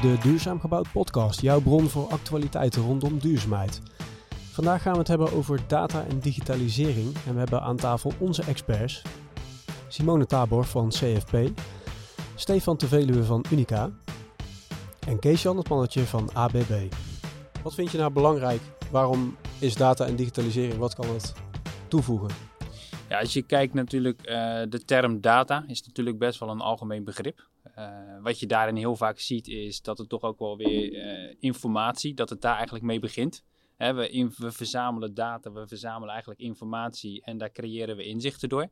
de Duurzaam Gebouwd podcast, jouw bron voor actualiteiten rondom duurzaamheid. Vandaag gaan we het hebben over data en digitalisering en we hebben aan tafel onze experts. Simone Tabor van CFP, Stefan Teveluwe van Unica en Kees-Jan het mannetje van ABB. Wat vind je nou belangrijk? Waarom is data en digitalisering, wat kan het toevoegen? Ja, als je kijkt natuurlijk, uh, de term data is natuurlijk best wel een algemeen begrip. Uh, wat je daarin heel vaak ziet is dat het toch ook wel weer uh, informatie, dat het daar eigenlijk mee begint. We, verzamelen data, we verzamelen eigenlijk informatie en daar creëren we inzichten door.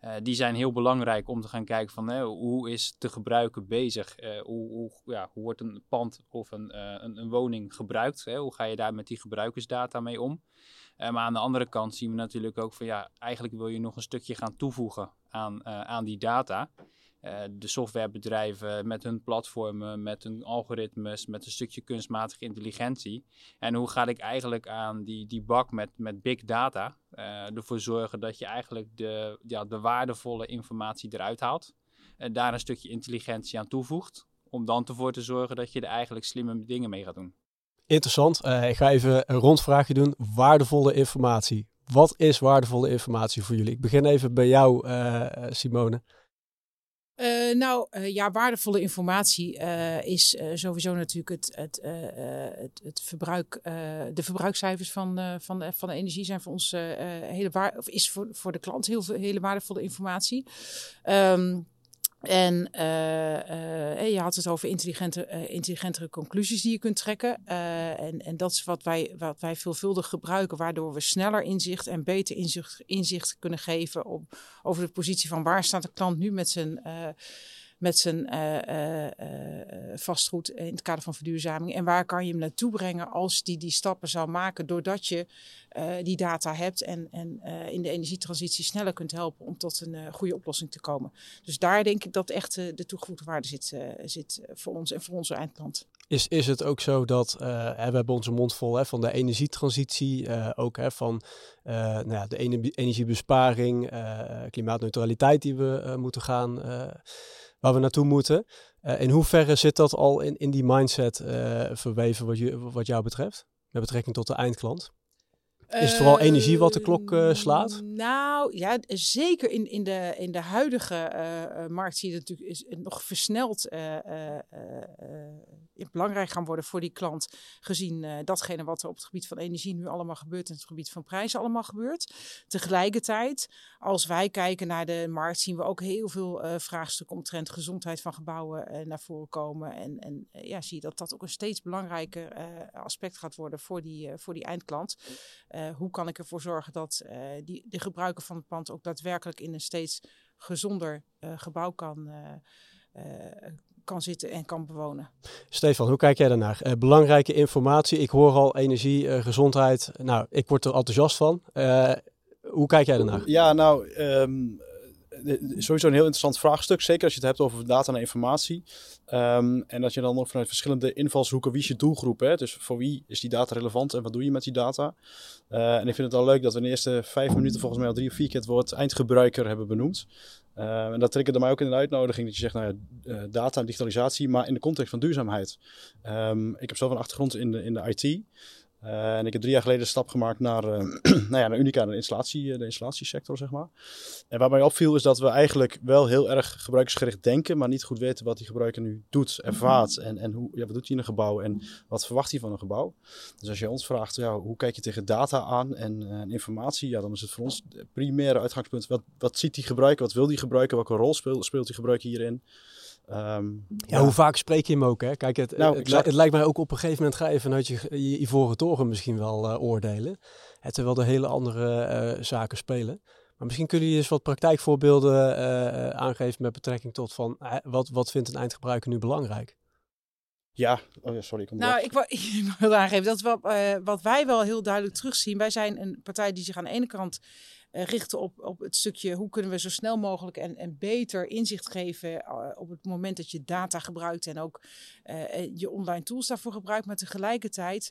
Uh, die zijn heel belangrijk om te gaan kijken van hoe is de gebruiker bezig? hoe, hoe, ja, hoe wordt een pand of een, een, woning gebruikt? Hè? Hoe ga je daar met die gebruikersdata mee om? Uh, maar aan de andere kant zien we natuurlijk ook van ja, eigenlijk wil je nog een stukje gaan toevoegen aan, uh, aan die data. Uh, de softwarebedrijven met hun platformen, met hun algoritmes, met een stukje kunstmatige intelligentie. En hoe ga ik eigenlijk aan die, die bak met, met big data ervoor zorgen dat je eigenlijk de, ja, de waardevolle informatie eruit haalt. En daar een stukje intelligentie aan toevoegt. Om dan ervoor te zorgen dat je er eigenlijk slimme dingen mee gaat doen. Interessant. Uh, ik ga even een rondvraagje doen. Waardevolle informatie. Wat is waardevolle informatie voor jullie? Ik begin even bij jou, Simone. Uh, nou ja, waardevolle informatie is sowieso natuurlijk het, het, het, verbruik. de verbruikscijfers van, van, de, van energie zijn voor ons hele waar, of is voor, voor de klant heel veel, hele waardevolle informatie. Um, en uh, uh, je had het over intelligente, uh, intelligentere conclusies die je kunt trekken. en, en dat is wat wij, wat wij veelvuldig gebruiken, waardoor we sneller inzicht en beter inzicht, inzicht kunnen geven op, over de positie van waar staat de klant nu met zijn met zijn uh, uh, vastgoed in het kader van verduurzaming. En waar kan je hem naartoe brengen als die die stappen zou maken, doordat je die data hebt en, en in de energietransitie sneller kunt helpen om tot een goede oplossing te komen. Dus daar denk ik dat echt de toegevoegde waarde zit, zit voor ons en voor onze eindklant. Is, is het ook zo dat we hebben onze mond vol hè, van de energietransitie, ook hè, van nou ja, de energiebesparing, klimaatneutraliteit die we moeten gaan waar we naartoe moeten. Uh, in hoeverre zit dat al in, in die mindset uh, verweven wat, je, wat jou betreft? Met betrekking tot de eindklant? Is het vooral energie wat de klok uh, slaat? Nou ja, zeker in, in, de, in de huidige uh, markt zie je het natuurlijk is nog versneld belangrijk gaan worden voor die klant. Gezien datgene wat er op het gebied van energie nu allemaal gebeurt en het gebied van prijzen allemaal gebeurt. Tegelijkertijd, als wij kijken naar de markt, zien we ook heel veel vraagstukken omtrent gezondheid van gebouwen naar voren komen. En, en ja, zie je dat dat ook een steeds belangrijker aspect gaat worden voor die, voor die eindklant. Uh, hoe kan ik ervoor zorgen dat uh, die, de gebruiker van het pand ook daadwerkelijk in een steeds gezonder uh, gebouw kan, kan zitten en kan bewonen. Stefan, hoe kijk jij daarnaar? belangrijke informatie. Ik hoor al energie, gezondheid. Nou, ik word er enthousiast van. hoe kijk jij daarnaar? Ja, nou, um, sowieso een heel interessant vraagstuk. Zeker als je het hebt over data en informatie. Um, en dat je dan nog vanuit verschillende invalshoeken, wie is je doelgroep? Hè? Dus voor wie is die data relevant en wat doe je met die data? Uh, en ik vind het al leuk dat we in de eerste vijf minuten volgens mij al drie of vier keer het woord eindgebruiker hebben benoemd. En dat triggerde mij ook in de uitnodiging dat je zegt, nou ja, data en digitalisatie, maar in de context van duurzaamheid. Um, ik heb zelf een achtergrond in de, in de IT. Uh, en ik heb drie jaar geleden een stap gemaakt naar, uh, nou ja, naar Unica, de, installatie, de installatiesector, zeg maar. En waar mij opviel is dat we eigenlijk wel heel erg gebruikersgericht denken, maar niet goed weten wat die gebruiker nu doet, ervaart. En, en hoe, ja, wat doet hij in een gebouw en wat verwacht hij van een gebouw. Dus als je ons vraagt, ja, hoe kijk je tegen data aan en informatie, ja, dan is het voor ons het primaire uitgangspunt. Wat, wat ziet die gebruiker, wat wil die gebruiker, welke rol speelt, speelt die gebruiker hierin? Um, ja, ja, hoe vaak spreek je hem ook? Hè? Kijk, het, nou, het, het, lijkt mij ook op een gegeven moment ga je vanuit je, je ivoren toren misschien wel uh, oordelen. Het terwijl er hele andere uh, zaken spelen. Maar misschien kunnen jullie eens wat praktijkvoorbeelden uh, aangeven met betrekking tot van wat, wat vindt een eindgebruiker nu belangrijk? Ja, oh ja sorry. Ik nou, ik wil, ik wil aangeven dat wat, wat wij wel heel duidelijk terugzien. Wij zijn een partij die zich aan de ene kant uh, richten op, op het stukje hoe kunnen we zo snel mogelijk en, en beter inzicht geven uh, op het moment dat je data gebruikt en ook uh, je online tools daarvoor gebruikt. Maar tegelijkertijd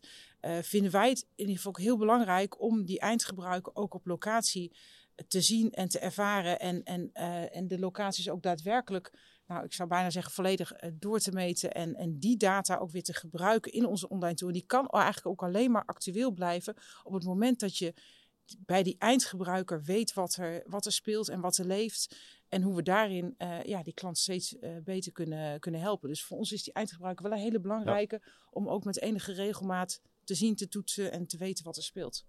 vinden wij het in ieder geval ook heel belangrijk om die eindgebruiker ook op locatie te zien en te ervaren en, en, en de locaties ook daadwerkelijk nou, ik zou bijna zeggen, volledig door te meten en, en die data ook weer te gebruiken in onze online tool. En die kan eigenlijk ook alleen maar actueel blijven op het moment dat je bij die eindgebruiker weet wat er, wat er speelt en wat er leeft. En hoe we daarin uh, ja, die klant steeds uh, beter kunnen, kunnen helpen. Dus voor ons is die eindgebruiker wel een hele belangrijke om ook met enige regelmaat te zien, te toetsen en te weten wat er speelt.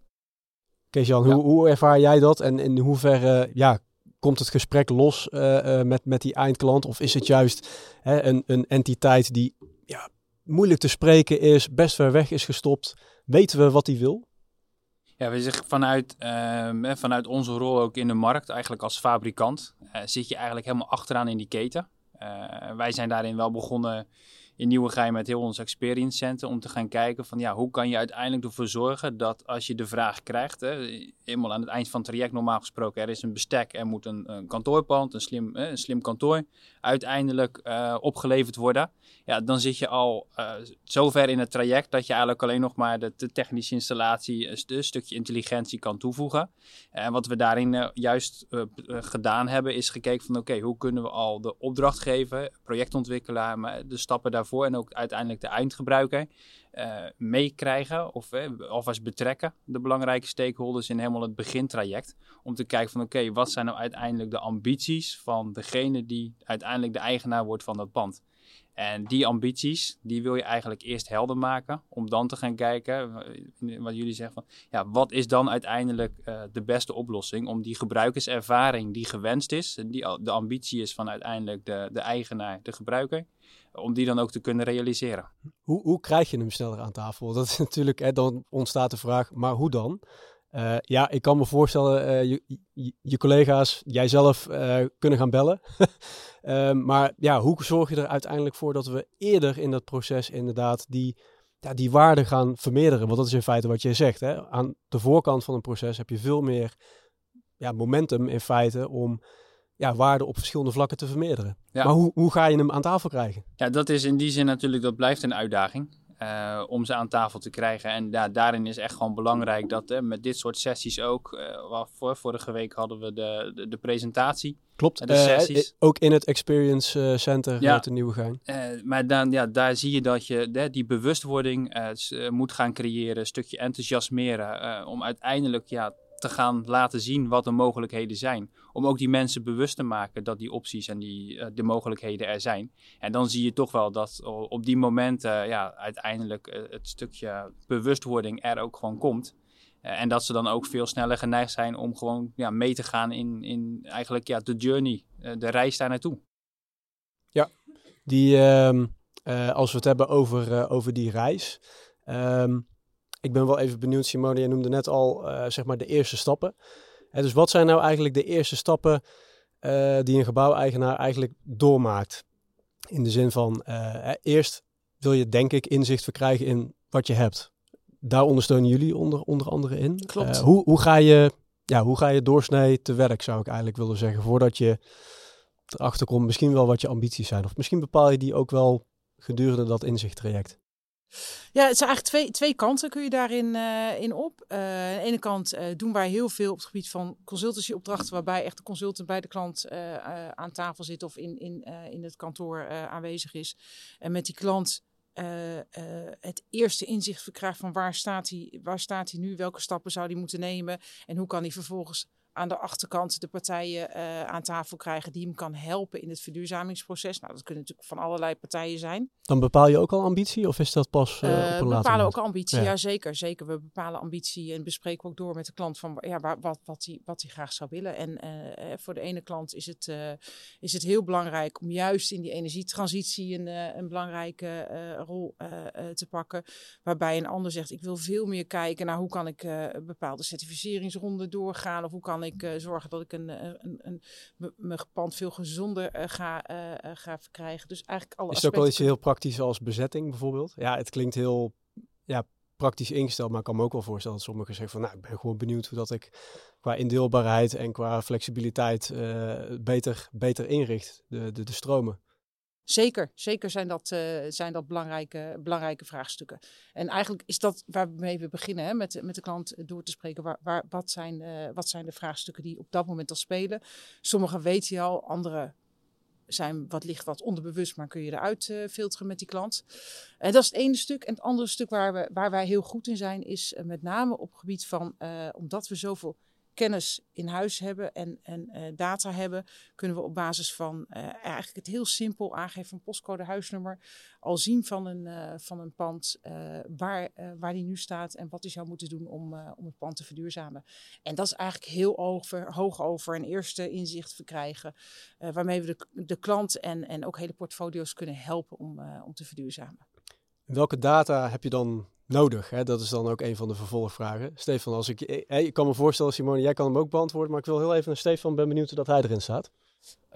Kees-Jan, ja. hoe, hoe ervaar jij dat en in hoeverre ja, komt het gesprek los uh, met, met die eindklant? Of is het juist hè, een, een entiteit die ja, moeilijk te spreken is, best ver weg is gestopt? Weten we wat hij wil? Ja, we zeggen vanuit, uh, vanuit onze rol ook in de markt, eigenlijk als fabrikant, uh, zit je eigenlijk helemaal achteraan in die keten. Uh, wij zijn daarin wel begonnen in Nieuwegein met heel ons experience center om te gaan kijken van ja, hoe kan je uiteindelijk ervoor zorgen dat als je de vraag krijgt, hè, aan het eind van het traject normaal gesproken, er is een bestek, er moet een, kantoorpand, een slim, een slim kantoor uiteindelijk uh, opgeleverd worden. Ja, dan zit je al uh, zover in het traject dat je eigenlijk alleen nog maar de, technische installatie, een stukje intelligentie kan toevoegen. En wat we daarin uh, juist gedaan hebben, is gekeken van oké, hoe kunnen we al de opdrachtgever, projectontwikkelaar, maar de stappen daarvoor en ook uiteindelijk de eindgebruiker meekrijgen of alvast betrekken, de belangrijke stakeholders in helemaal het begintraject. Om te kijken van oké, wat zijn nou uiteindelijk de ambities van degene die uiteindelijk de eigenaar wordt van dat pand. En die ambities, die wil je eigenlijk eerst helder maken. Om dan te gaan kijken, wat jullie zeggen van, ja, wat is dan uiteindelijk uh, de beste oplossing om die gebruikerservaring die gewenst is, die de ambitie is van uiteindelijk de, de eigenaar, de gebruiker, om die dan ook te kunnen realiseren. Hoe, hoe krijg je hem sneller aan tafel? Dat is natuurlijk, hè, dan ontstaat de vraag, maar hoe dan? Uh, ja, ik kan me voorstellen, uh, je, je, je, collega's, jijzelf uh, kunnen gaan bellen. maar ja, hoe zorg je er uiteindelijk voor dat we eerder in dat proces inderdaad die, ja, die waarde gaan vermeerderen? Want dat is in feite wat je zegt. Hè? Aan de voorkant van een proces heb je veel meer ja, momentum in feite om ja, waarde op verschillende vlakken te vermeerderen. Ja. Maar hoe, hoe ga je hem aan tafel krijgen? Ja, dat is in die zin natuurlijk, dat blijft een uitdaging. Uh, om ze aan tafel te krijgen. En ja, daarin is echt gewoon belangrijk dat met dit soort sessies ook. Uh, voor, vorige week hadden we de, de, de presentatie. Klopt, de sessies. ook in het Experience Center ja. met de Nieuwe Gein. maar dan, ja, daar zie je dat je die bewustwording moet gaan creëren, een stukje enthousiasmeren. om uiteindelijk ja, te gaan laten zien wat de mogelijkheden zijn. Om ook die mensen bewust te maken dat die opties en die, uh, de mogelijkheden er zijn. En dan zie je toch wel dat op die momenten ja, uiteindelijk uh, het stukje bewustwording er ook gewoon komt. En dat ze dan ook veel sneller geneigd zijn om gewoon ja, mee te gaan in, in eigenlijk ja, de journey, de reis daar naartoe. Ja, die, ehm, als we het hebben over, over die reis. Um, ik ben wel even benieuwd, Simone, jij noemde net al uh, zeg maar de eerste stappen. Dus wat zijn nou eigenlijk de eerste stappen uh, die een gebouweigenaar eigenlijk doormaakt? In de zin van, eerst wil je denk ik inzicht verkrijgen in wat je hebt. Daar ondersteunen jullie onder, onder andere in. Klopt. hoe, hoe, ga je, ja, hoe ga je doorsnee te werk, zou ik eigenlijk willen zeggen, voordat je erachter komt misschien wel wat je ambities zijn. Of misschien bepaal je die ook wel gedurende dat inzichttraject. Ja, het zijn eigenlijk twee, twee kanten kun je daarin uh, in op. Uh, aan de ene kant uh, doen wij heel veel op het gebied van consultancyopdrachten, waarbij echt de consultant bij de klant aan tafel zit of in, in, in het kantoor aanwezig is. En met die klant het eerste inzicht verkrijgt van waar staat, hij, waar staat hij nu, welke stappen zou hij moeten nemen en hoe kan hij vervolgens aan de achterkant de partijen uh, aan tafel krijgen die hem kan helpen in het verduurzamingsproces. Nou, dat kunnen natuurlijk van allerlei partijen zijn. Dan bepaal je ook al ambitie of is dat pas uh, uh, op een We bepalen ook ambitie, ja. ja. zeker, zeker. We bepalen ambitie en bespreken ook door met de klant van ja, wat, wat hij wat graag zou willen. En voor de ene klant is het, is het heel belangrijk om juist in die energietransitie een, een belangrijke rol te pakken. Waarbij een ander zegt, ik wil veel meer kijken naar hoe kan ik bepaalde certificeringsronden doorgaan of hoe kan ik uh, zorgen dat ik een, een, een, mijn pand veel gezonder uh, ga, ga verkrijgen. Dus eigenlijk alle Is het ook wel iets heel praktisch als bezetting bijvoorbeeld? Ja, het klinkt heel ja, praktisch ingesteld, maar ik kan me ook wel voorstellen dat sommigen zeggen van nou, ik ben gewoon benieuwd hoe dat ik qua indeelbaarheid en qua flexibiliteit beter, beter inricht, de, de, de stromen. Zeker, zeker zijn dat, uh, zijn dat belangrijke, belangrijke vraagstukken. En eigenlijk is dat waarmee we beginnen, hè, met, met de klant door te spreken. Waar, wat, zijn, uh, wat zijn de vraagstukken die op dat moment al spelen? Sommige weten je al, andere zijn wat ligt wat onderbewust, maar kun je eruit uh, filteren met die klant. Uh, dat is het ene stuk. En het andere stuk waar, we, waar wij heel goed in zijn, is met name op het gebied van, omdat we zoveel kennis in huis hebben en, en uh, data hebben, kunnen we op basis van uh, eigenlijk het heel simpel aangeven van postcode huisnummer al zien van een, uh, van een pand waar, waar die nu staat en wat hij zou moeten doen om, om het pand te verduurzamen. En dat is eigenlijk heel over, hoog over een eerste inzicht verkrijgen, waarmee we de, de klant en, en ook hele portfolio's kunnen helpen om, om te verduurzamen. Welke data heb je dan nodig? Hè? Dat is dan ook een van de vervolgvragen. Stefan, als ik, eh, ik kan me voorstellen, Simone, jij kan hem ook beantwoorden, maar ik wil heel even naar Stefan, ben benieuwd dat hij erin staat.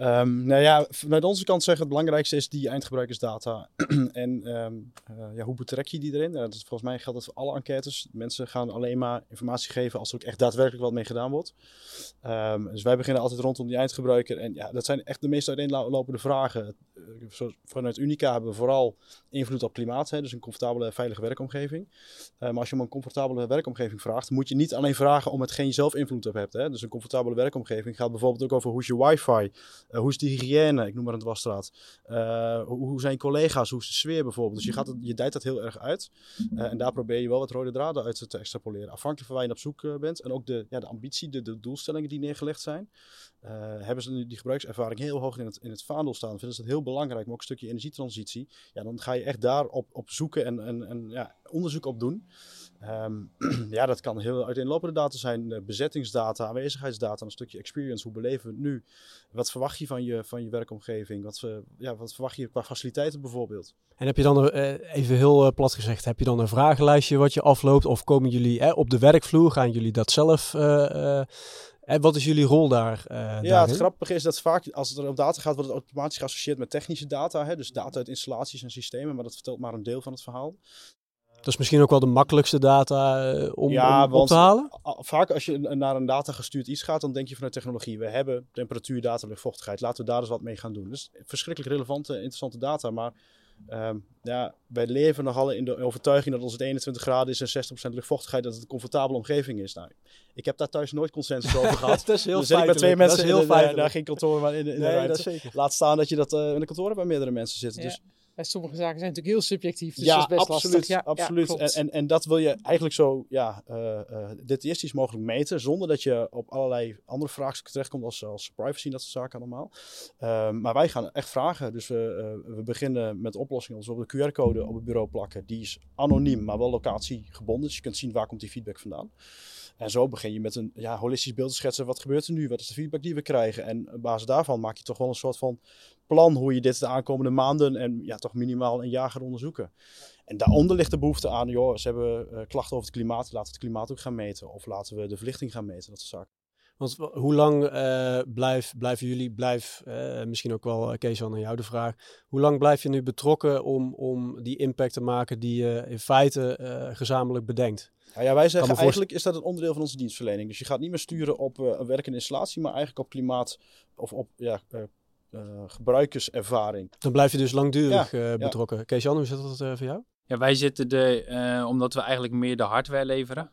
Um, nou ja, vanuit onze kant zeggen het belangrijkste is die eindgebruikersdata. en um, uh, ja, hoe betrek je die erin? Uh, dat, volgens mij geldt dat voor alle enquêtes. Mensen gaan alleen maar informatie geven als er ook echt daadwerkelijk wat mee gedaan wordt. Um, dus wij beginnen altijd rondom die eindgebruiker. En ja, dat zijn echt de meest uiteenlopende vragen. Uh, vanuit Unica hebben we vooral invloed op klimaat. Hè, dus een comfortabele, veilige werkomgeving. maar als je om een comfortabele werkomgeving vraagt, moet je niet alleen vragen om hetgeen je zelf invloed op hebt. Hè. Dus een comfortabele werkomgeving gaat bijvoorbeeld ook over hoe is je wifi uh, hoe is de hygiëne? Ik noem maar een dwarsstraat. Uh, hoe, zijn collega's? Hoe is de sfeer bijvoorbeeld? Dus je, gaat je dat heel erg uit. Uh, en daar probeer je wel wat rode draden uit te extrapoleren. Afhankelijk van waar je op zoek bent. En ook de, ja, de ambitie, de, de doelstellingen die neergelegd zijn. hebben ze nu die gebruikservaring heel hoog in het, in het vaandel staan. Vinden ze dat heel belangrijk. Maar ook een stukje energietransitie. Ja, dan ga je echt daar op, op zoeken en, en, en ja, onderzoek op doen. Um, ja, dat kan heel uiteenlopende data zijn. bezettingsdata, aanwezigheidsdata, een stukje experience. Hoe beleven we het nu? Wat verwacht je van je, van je werkomgeving? Wat, uh, ja, wat verwacht je qua faciliteiten bijvoorbeeld? En heb je dan, uh, even heel plat gezegd, heb je dan een vragenlijstje wat je afloopt? Of komen jullie op de werkvloer? Gaan jullie dat zelf... En wat is jullie rol daar? Uh, ja, daarin? het grappige is dat vaak als het er om data gaat, wordt het automatisch geassocieerd met technische data. Hè? Dus data uit installaties en systemen, maar dat vertelt maar een deel van het verhaal. Dat is misschien ook wel de makkelijkste data uh, om, ja, om op te halen? Vaak als je naar een data gestuurd iets gaat, dan denk je vanuit technologie. We hebben temperatuur, data, luchtvochtigheid. Laten we daar eens wat mee gaan doen. Dus verschrikkelijk relevante, interessante data. Maar um, ja, wij leven nogal in de overtuiging dat als het 21 graden is en 60% luchtvochtigheid, dat het een comfortabele omgeving is. Nou, ik heb daar thuis nooit consensus over gehad. dat is heel dus ik met twee mensen heel in daar geen kantoor, maar in, in nee, de ruimte. Laat staan dat je dat uh, in de kantoor waar meerdere mensen zitten. Ja. Dus sommige zaken zijn natuurlijk heel subjectief. Dus ja, dat is best absoluut, lastig. Ja, absoluut. Ja, en, en, en dat wil je eigenlijk zo ja, uh, uh, detailistisch mogelijk meten, zonder dat je op allerlei andere vraagstukken terechtkomt, als, als privacy en dat soort zaken allemaal. Uh, maar wij gaan echt vragen. Dus we, we beginnen met oplossingen, zoals we de QR-code op het bureau plakken. Die is anoniem, maar wel locatiegebonden. Dus je kunt zien waar komt die feedback vandaan. En zo begin je met een ja, holistisch beeld te schetsen. Wat gebeurt er nu? Wat is de feedback die we krijgen? En op basis daarvan maak je toch wel een soort van plan hoe je dit de aankomende maanden en ja, toch minimaal een jaar gaat onderzoeken. En daaronder ligt de behoefte aan, joh, ze hebben uh, klachten over het klimaat, laten we het klimaat ook gaan meten. Of laten we de verlichting gaan meten, dat soort zaken. Want hoe lang uh, blijf, blijven jullie, blijf, uh, misschien ook wel Kees aan jou de vraag, hoe lang blijf je nu betrokken om, om die impact te maken die je in feite gezamenlijk bedenkt? Nou ja, wij zeggen eigenlijk is dat een onderdeel van onze dienstverlening. Dus je gaat niet meer sturen op een werk en installatie, maar eigenlijk op klimaat of op ja, gebruikerservaring. Dan blijf je dus langdurig ja, betrokken. Ja. Kees-Jan, hoe zit dat voor jou? Ja, wij zitten de, omdat we eigenlijk meer de hardware leveren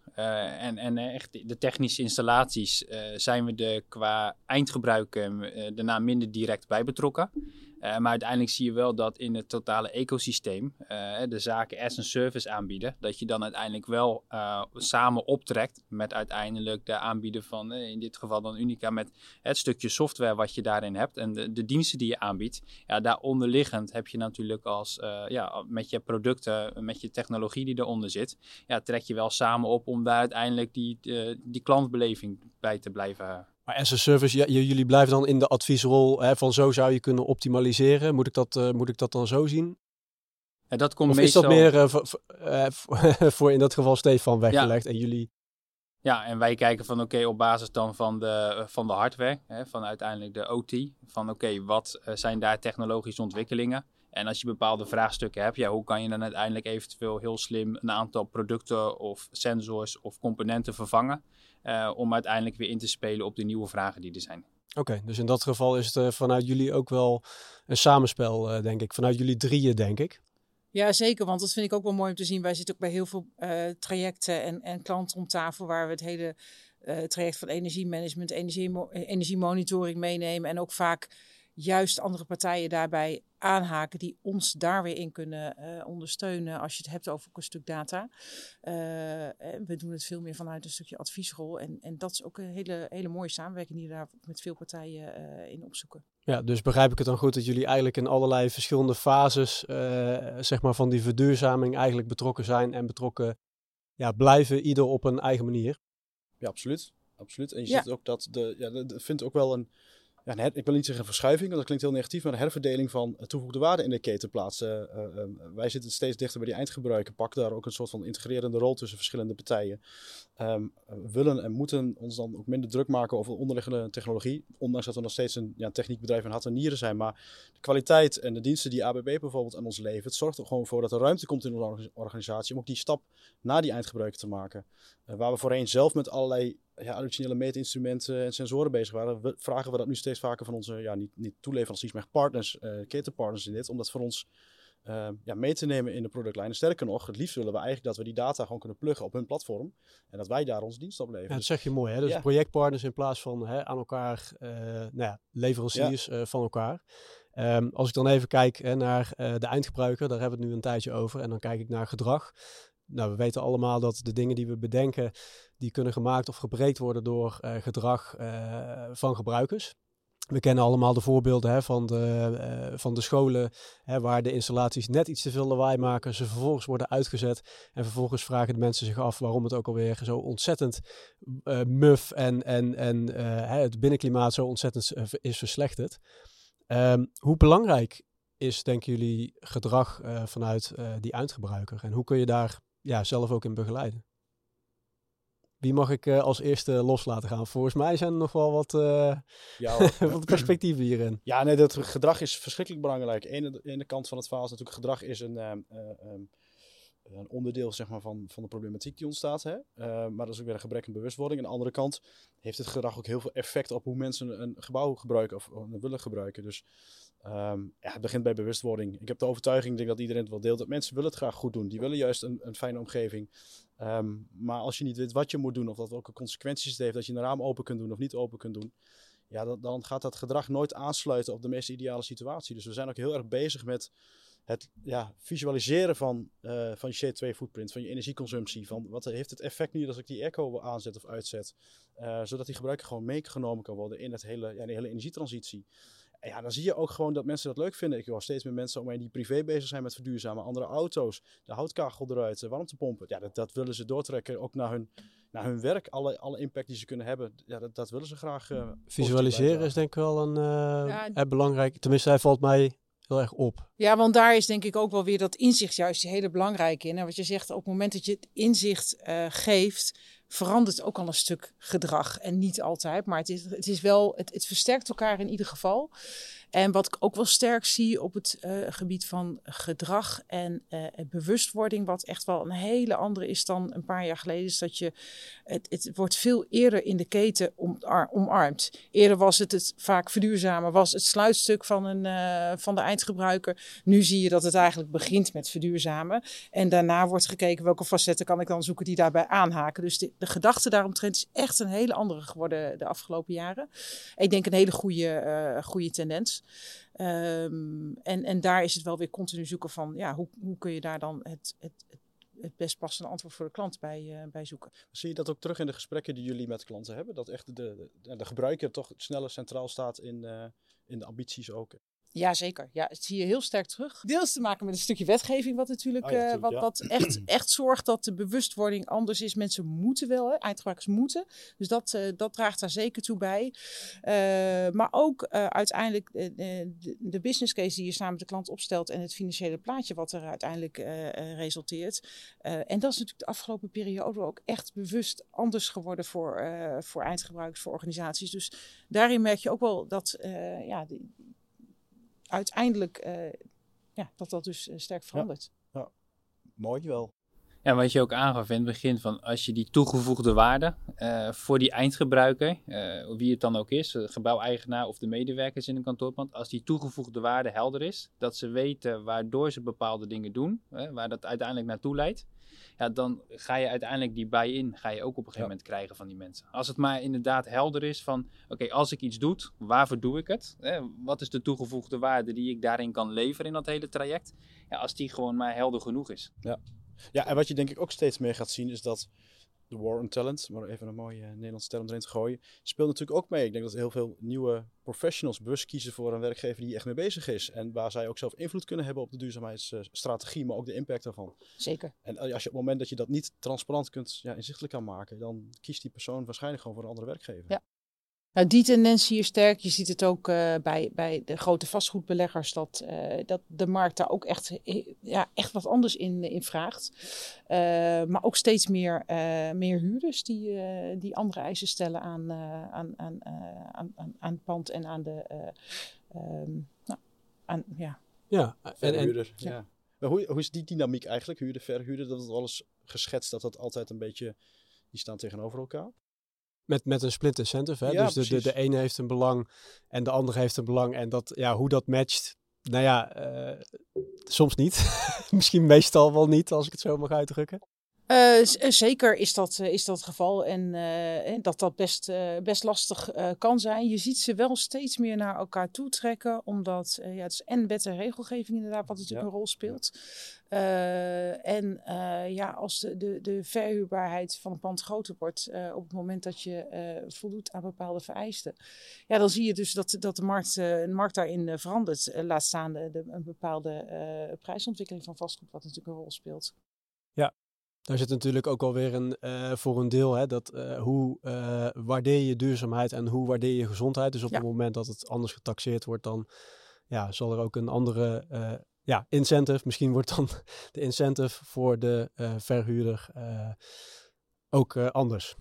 en, en echt de technische installaties, zijn we er qua eindgebruik daarna minder direct bij betrokken. Uh, maar uiteindelijk zie je wel dat in het totale ecosysteem uh, de zaken as een service aanbieden, dat je dan uiteindelijk wel uh, samen optrekt met uiteindelijk de aanbieder van, in dit geval dan Unica, met het stukje software wat je daarin hebt en de, de diensten die je aanbiedt. Ja, daaronderliggend heb je natuurlijk als, ja, met je producten, met je technologie die eronder zit, ja, trek je wel samen op om daar uiteindelijk die, die klantbeleving bij te blijven maar as a service, ja, jullie blijven dan in de adviesrol hè, van zo zou je kunnen optimaliseren. Moet ik dat, uh, moet ik dat dan zo zien? Ja, dat komt of meestal... is dat meer uh, voor in dat geval Stefan weggelegd ja. en jullie... Ja, en wij kijken van oké, okay, op basis dan van de, van de hardware, hè, van uiteindelijk de OT, van oké, okay, wat zijn daar technologische ontwikkelingen? En als je bepaalde vraagstukken hebt, ja, hoe kan je dan uiteindelijk eventueel heel slim een aantal producten of sensors of componenten vervangen? Uh, om uiteindelijk weer in te spelen op de nieuwe vragen die er zijn. Oké, okay, dus in dat geval is het uh, vanuit jullie ook wel een samenspel, uh, denk ik. Vanuit jullie drieën, denk ik. Ja, zeker. Want dat vind ik ook wel mooi om te zien. Wij zitten ook bij heel veel trajecten en, en klanten om tafel waar we het hele traject van energiemanagement, energie, energiemonitoring meenemen. En ook vaak juist andere partijen daarbij aanhaken die ons daar weer in kunnen uh, ondersteunen als je het hebt over een stuk data. Uh, we doen het veel meer vanuit een stukje adviesrol en, en dat is ook een hele, hele mooie samenwerking die we daar met veel partijen uh, in opzoeken. Ja, dus begrijp ik het dan goed dat jullie eigenlijk in allerlei verschillende fases zeg maar van die verduurzaming eigenlijk betrokken zijn en betrokken ja, blijven, ieder op een eigen manier? Ja, absoluut. absoluut. En je ja. ziet ook dat de, ja, de, vindt ook wel een ja, ik wil niet zeggen verschuiving, want dat klinkt heel negatief, maar een herverdeling van toegevoegde waarde in de keten plaatsen. Uh, uh, wij zitten steeds dichter bij die eindgebruiker, pakken daar ook een soort van integrerende rol tussen verschillende partijen. Um, willen en moeten ons dan ook minder druk maken over onderliggende technologie, ondanks dat we nog steeds een ja, techniekbedrijf in hart en nieren zijn. Maar de kwaliteit en de diensten die ABB bijvoorbeeld aan ons levert, zorgt er gewoon voor dat er ruimte komt in onze organisatie om ook die stap naar die eindgebruiker te maken. Waar we voorheen zelf met allerlei ja, additionele meetinstrumenten en sensoren bezig waren, we, vragen we dat nu steeds vaker van onze, ja, niet, niet toeleveranciers, maar partners, uh, ketenpartners in dit, om dat voor ons uh, ja, mee te nemen in de productlijn. sterker nog, het liefst willen we eigenlijk dat we die data gewoon kunnen pluggen op hun platform en dat wij daar onze dienst op leveren. Ja, dat zeg je mooi, hè? Dus projectpartners in plaats van hè, aan elkaar, uh, nou ja, leveranciers van elkaar. Um, als ik dan even kijk hè, naar de eindgebruiker, daar hebben we het nu een tijdje over, en dan kijk ik naar gedrag nou, we weten allemaal dat de dingen die we bedenken, die kunnen gemaakt of gebreekt worden door uh, gedrag uh, van gebruikers. We kennen allemaal de voorbeelden hè, van, de, uh, van de scholen hè, waar de installaties net iets te veel lawaai maken. Ze vervolgens worden uitgezet en vervolgens vragen de mensen zich af waarom het ook alweer zo ontzettend muf en, en, en het binnenklimaat zo ontzettend is verslechterd. Um, hoe belangrijk is, denken jullie, gedrag vanuit die eindgebruiker? En hoe kun je daar ja, zelf ook in begeleiden. Wie mag ik uh, als eerste loslaten gaan? Volgens mij zijn er nog wel wat, uh, ja, wat perspectieven hierin. Ja, nee, dat gedrag is verschrikkelijk belangrijk. Eén de ene kant van het verhaal is natuurlijk gedrag is een, um, een onderdeel zeg maar, van, van de problematiek die ontstaat. Hè? maar dat is ook weer een gebrek aan bewustwording. Aan de andere kant heeft het gedrag ook heel veel effect op hoe mensen een gebouw gebruiken of, of willen gebruiken. Dus Um, ja, het begint bij bewustwording. Ik heb de overtuiging, denk dat iedereen het wel deelt, dat mensen willen het graag goed doen. Die willen juist een, een fijne omgeving. Um, maar als je niet weet wat je moet doen of dat welke consequenties het heeft, dat je een raam open kunt doen of niet open kunt doen, ja, dan gaat dat gedrag nooit aansluiten op de meest ideale situatie. Dus we zijn ook heel erg bezig met het ja, visualiseren van, uh, van je CO2-footprint, van je energieconsumptie. Van wat heeft het effect nu als ik die airco aanzet of uitzet. Uh, zodat die gebruiker gewoon meegenomen kan worden in, het hele, ja, de hele energietransitie ja, dan zie je ook gewoon dat mensen dat leuk vinden. Ik hoor steeds meer mensen om mij die privé bezig zijn met verduurzamen. Andere auto's, de houtkachel eruit, de warmtepompen. Ja, dat, dat willen ze doortrekken ook naar hun, naar hun werk. Alle, alle impact die ze kunnen hebben, ja, dat, dat willen ze graag. Uh, Visualiseren is denk ik wel een uh, ja, belangrijk. Tenminste, hij valt mij heel erg op. Ja, want daar is denk ik ook wel weer dat inzicht juist die hele belangrijke in. En wat je zegt, op het moment dat je het inzicht uh, geeft, verandert ook al een stuk gedrag. En niet altijd, maar het is, het is wel, het, het versterkt elkaar in ieder geval. En wat ik ook wel sterk zie op het uh, gebied van gedrag en uh, bewustwording, wat echt wel een hele andere is dan een paar jaar geleden, is dat je het, het wordt veel eerder in de keten omarmd. Eerder was het, het vaak verduurzamen, was het sluitstuk van, een, uh, van de eindgebruiker. Nu zie je dat het eigenlijk begint met verduurzamen. En daarna wordt gekeken welke facetten kan ik dan zoeken die daarbij aanhaken. Dus de, de gedachte daaromtrent is echt een hele andere geworden de afgelopen jaren. Ik denk een hele goede, goede tendens. Um, en, en daar is het wel weer continu zoeken van, ja, hoe, hoe kun je daar dan het, het, het best passende antwoord voor de klant bij, uh, bij zoeken. Zie je dat ook terug in de gesprekken die jullie met klanten hebben? Dat echt de, de, de gebruiker toch sneller centraal staat in, uh, in de ambities ook? Ja, zeker. Ja, het zie je heel sterk terug. Deels te maken met een stukje wetgeving, wat natuurlijk, oh ja, uh, wat, wat echt, echt zorgt dat de bewustwording anders is. Mensen moeten wel, hè? eindgebruikers moeten. Dus dat, uh, dat draagt daar zeker toe bij. Uh, maar ook uiteindelijk de, de, business case die je samen met de klant opstelt en het financiële plaatje wat er uiteindelijk resulteert. en dat is natuurlijk de afgelopen periode ook echt bewust anders geworden voor, voor eindgebruikers, voor organisaties. Dus daarin merk je ook wel dat ja, die, uiteindelijk uh, ja, dat dat dus uh, sterk verandert. Ja, ja. mooi wel. Ja, wat je ook aangaf in het begin van als je die toegevoegde waarde uh, voor die eindgebruiker, wie het dan ook is, de gebouweigenaar of de medewerkers in een kantoorpand, als die toegevoegde waarde helder is, dat ze weten waardoor ze bepaalde dingen doen, waar dat uiteindelijk naartoe leidt, ja, dan ga je uiteindelijk die buy-in ga je ook op een gegeven Ja. moment krijgen van die mensen. Als het maar inderdaad helder is van, oké, als ik iets doe, waarvoor doe ik het? Wat is de toegevoegde waarde die ik daarin kan leveren in dat hele traject? Ja, als die gewoon maar helder genoeg is. Ja, en wat je denk ik ook steeds meer gaat zien is dat de war on talent, maar even een mooie eh, Nederlandse term erin te gooien, speelt natuurlijk ook mee. Ik denk dat heel veel nieuwe professionals bewust kiezen voor een werkgever die echt mee bezig is. En waar zij ook zelf invloed kunnen hebben op de duurzaamheidsstrategie, maar ook de impact daarvan. Zeker. En als je op het moment dat je dat niet transparant kunt, ja, inzichtelijk kan maken, dan kiest die persoon waarschijnlijk gewoon voor een andere werkgever. Ja. Nou, die tendens is sterk. Je ziet het ook eh, bij, bij de grote vastgoedbeleggers dat, eh, dat de markt daar ook echt, eh, ja, echt wat anders in, in vraagt. Eh, maar ook steeds meer, eh, meer huurders die, eh, die andere eisen stellen aan, eh, aan, aan, eh, aan, aan, aan het pand en aan de. eh, ehm, nou, aan, ja. Ja, en, en, Verhuurder. ja. ja. Maar hoe, hoe is die dynamiek eigenlijk? Huurder, verhuurder, dat het alles geschetst dat dat altijd een beetje, die staan tegenover elkaar? Met, met een split incentive. Hè? Ja, dus de, de, de ene heeft een belang en de andere heeft een belang. En dat, ja, hoe dat matcht, nou ja, eh, soms niet. Misschien meestal wel niet, als ik het zo mag uitdrukken. Eh, eh, zeker is dat, eh, is dat het geval en dat dat best, best lastig kan zijn. Je ziet ze wel steeds meer naar elkaar toe trekken, omdat ja, het is en wet en regelgeving inderdaad wat natuurlijk Ja. een rol speelt. En ja, als de, de, de verhuurbaarheid van een pand groter wordt op het moment dat je voldoet aan bepaalde vereisten, ja, dan zie je dus dat, dat de, markt, de markt daarin verandert. Laat staan de, de- een bepaalde prijsontwikkeling van vastgoed, wat natuurlijk een rol speelt. Daar zit natuurlijk ook alweer een, eh, voor een deel, hè, dat, eh, hoe eh, waardeer je duurzaamheid en hoe waardeer je gezondheid. Dus op Ja. het moment dat het anders getaxeerd wordt, dan ja, zal er ook een andere ja, incentive, misschien wordt dan de incentive voor de verhuurder ook anders.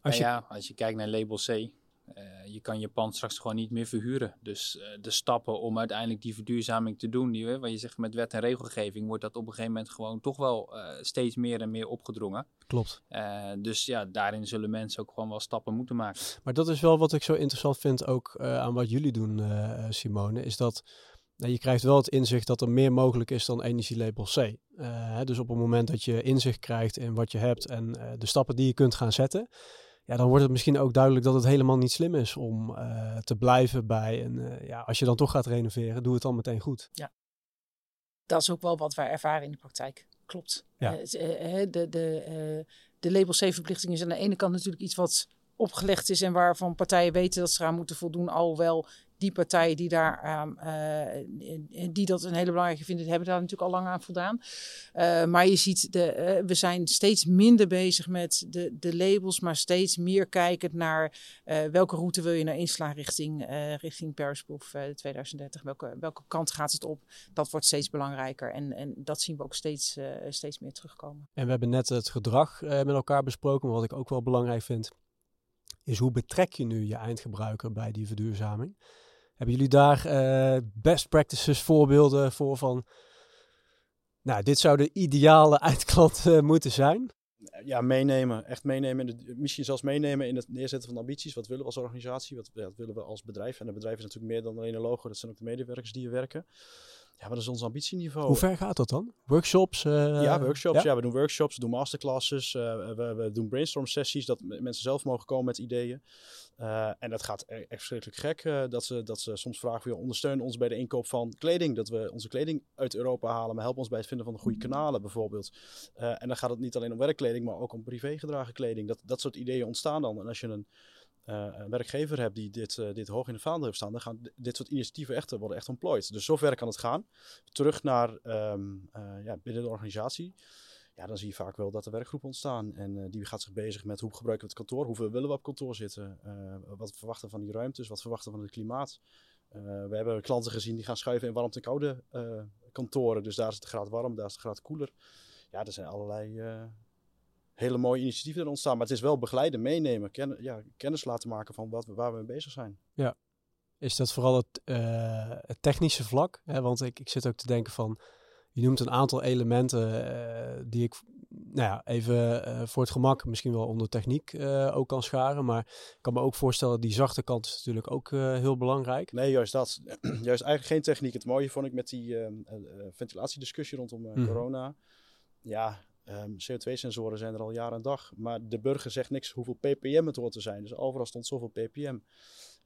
Als je, Nou ja, als je kijkt naar label C, eh, je kan je pand straks gewoon niet meer verhuren. Dus eh, de stappen om uiteindelijk die verduurzaming te doen, die, wat je zegt met wet en regelgeving, wordt dat op een gegeven moment gewoon toch wel eh, steeds meer en meer opgedrongen. Klopt. Eh, dus ja, daarin zullen mensen ook gewoon wel stappen moeten maken. Maar dat is wel wat ik zo interessant vind ook eh, aan wat jullie doen, eh, Simone, is dat nou, je krijgt wel het inzicht dat er meer mogelijk is dan energielabel C. Eh, hè, dus op het moment dat je inzicht krijgt in wat je hebt en eh, de stappen die je kunt gaan zetten, ja, dan wordt het misschien ook duidelijk dat het helemaal niet slim is om eh, te blijven bij een, eh, ja, als je dan toch gaat renoveren, doe het dan meteen goed. dat is ook wel wat wij ervaren in de praktijk. Klopt. Ja. Eh, de, de, de label C-verplichting is aan de ene kant natuurlijk iets wat opgelegd is en waarvan partijen weten dat ze eraan moeten voldoen, alhoewel die partijen die, daar, aan, eh, die dat een hele belangrijke vinden, hebben daar natuurlijk al lang aan voldaan. Eh, maar je ziet, de, eh, we zijn steeds minder bezig met de, de labels, maar steeds meer kijkend naar welke route wil je nou inslaan richting, richting Paris-proof eh, 2030. Welke, welke kant gaat het op? Dat wordt steeds belangrijker en, en dat zien we ook steeds, steeds meer terugkomen. En we hebben net het gedrag met elkaar besproken, wat ik ook wel belangrijk vind, is hoe betrek je nu je eindgebruiker bij die verduurzaming? Hebben jullie daar eh, best practices, voorbeelden voor van, nou, dit zou de ideale eindklant eh, moeten zijn? Ja, meenemen. Echt meenemen. In de, misschien zelfs meenemen in het neerzetten van ambities. Wat willen we als organisatie? Wat, willen we als bedrijf? En een bedrijf is natuurlijk meer dan alleen een logo. Dat zijn ook de medewerkers die hier werken. Ja, wat is ons ambitieniveau? Hoe ver gaat dat dan? Workshops? eh, ja, workshops. ja? Ja? we doen workshops, we doen masterclasses. we, we doen brainstorm sessies, dat mensen zelf mogen komen met ideeën. Eh, en dat gaat e- echt verschrikkelijk gek. eh, dat, ze, dat ze soms vragen, wil ondersteun ons bij de inkoop van kleding. Dat we onze kleding uit Europa halen, maar help ons bij het vinden van de goede kanalen bijvoorbeeld. Eh, en dan gaat het niet alleen om werkkleding, maar ook om privé gedragen kleding. Dat, dat soort ideeën ontstaan dan. En als je een, een werkgever hebt die dit, dit hoog in de vaandel heeft staan, dan gaan dit soort initiatieven echt, worden echt ontplooid. Dus zover kan het gaan. Terug naar ehm, eh, ja, binnen de organisatie. Ja, dan zie je vaak wel dat er werkgroepen ontstaan. En eh, die gaat zich bezig met hoe gebruiken we het kantoor, hoeveel willen we op kantoor zitten, eh, wat verwachten van die ruimtes, wat verwachten van het klimaat. Eh, we hebben klanten gezien die gaan schuiven in warmte- en koude kantoren. Dus daar is het graad warm, daar is het graad koeler. Ja, er zijn allerlei hele mooie initiatieven er ontstaan. Maar het is wel begeleiden, meenemen, ja, kennis laten maken van wat, waar we mee bezig zijn. Is dat vooral het, het technische vlak? Hè? Want ik, ik zit ook te denken van, je noemt een aantal elementen eh, die ik nou ja, even eh, voor het gemak misschien wel onder techniek eh, ook kan scharen. Maar ik kan me ook voorstellen, die zachte kant is natuurlijk ook heel belangrijk. Nee, juist dat. juist eigenlijk geen techniek. Het mooie vond ik met die ehm, eh, eh, ventilatiediscussie rondom Mhm. corona. Ja, Ehm, CO2-sensoren zijn er al jaren en dag. Maar de burger zegt niks hoeveel ppm het hoort te zijn. Dus overal stond zoveel ppm.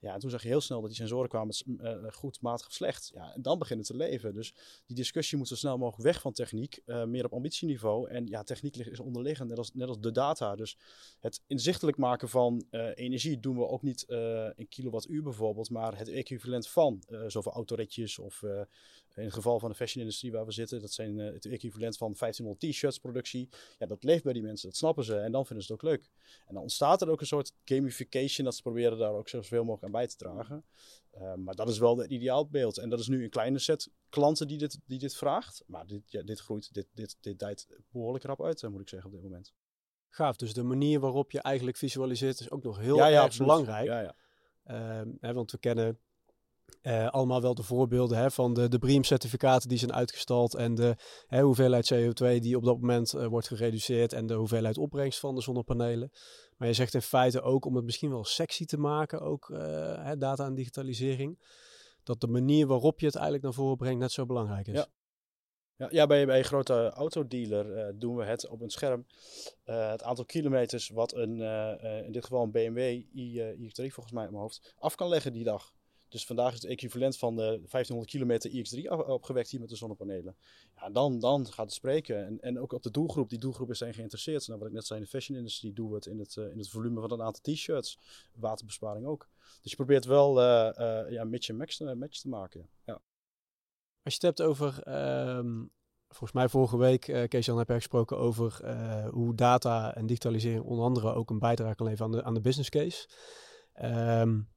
Ja, en toen zag je heel snel dat die sensoren kwamen uh, goed, matig of slecht. Ja, en dan begint het te leven. Dus die discussie moet zo snel mogelijk weg van techniek, uh, meer op ambitieniveau. En ja, techniek is onderliggend, net als, net als de data. Dus het inzichtelijk maken van uh, energie doen we ook niet in kilowattuur bijvoorbeeld, maar het equivalent van zoveel autoritjes of in het geval van de fashion-industrie waar we zitten, dat zijn het equivalent van 1500 t-shirts productie. Ja, dat leeft bij die mensen, dat snappen ze en dan vinden ze het ook leuk. En dan ontstaat er ook een soort gamification, dat ze proberen daar ook zoveel mogelijk aan bij te dragen. Uh, maar dat is wel het ideaalbeeld. En dat is nu een kleine set klanten die dit, die dit vraagt. Maar dit, ja, dit groeit, dit, dit, dit dijt behoorlijk rap uit, moet ik zeggen, op dit moment. Gaaf, dus de manier waarop je eigenlijk visualiseert is ook nog heel ja, erg belangrijk. Ja, ja. Uh, hè, want we kennen uh, allemaal wel de voorbeelden hè, van de, de BREEAM-certificaten die zijn uitgestald en de hè, hoeveelheid CO2 die op dat moment uh, wordt gereduceerd en de hoeveelheid opbrengst van de zonnepanelen. Maar je zegt in feite ook om het misschien wel sexy te maken, ook uh, hè, data en digitalisering, dat de manier waarop je het eigenlijk naar voren brengt net zo belangrijk is. Ja. Ja, ja, bij, bij een grote autodealer doen we het op een scherm. Het aantal kilometers wat een, in dit geval een BMW i3 volgens mij in mijn hoofd, af kan leggen die dag. Dus vandaag is het equivalent van de 1500 kilometer iX3 opgewekt hier met de zonnepanelen. Ja, dan, dan gaat het spreken. En, en ook op de doelgroep. Die doelgroep is zijn geïnteresseerd. Nou, wat ik net zei, in de fashion industrie doen we het in het, uh, in het volume van een aantal t-shirts. Waterbesparing ook. Dus je probeert wel uh, uh, ja, match en match, te maken. Ja. Als je het hebt over... Um, volgens mij vorige week, uh, Kees-Jan, heb je gesproken over hoe data en digitalisering onder andere ook een bijdrage kan leveren aan de, aan de business case. Um,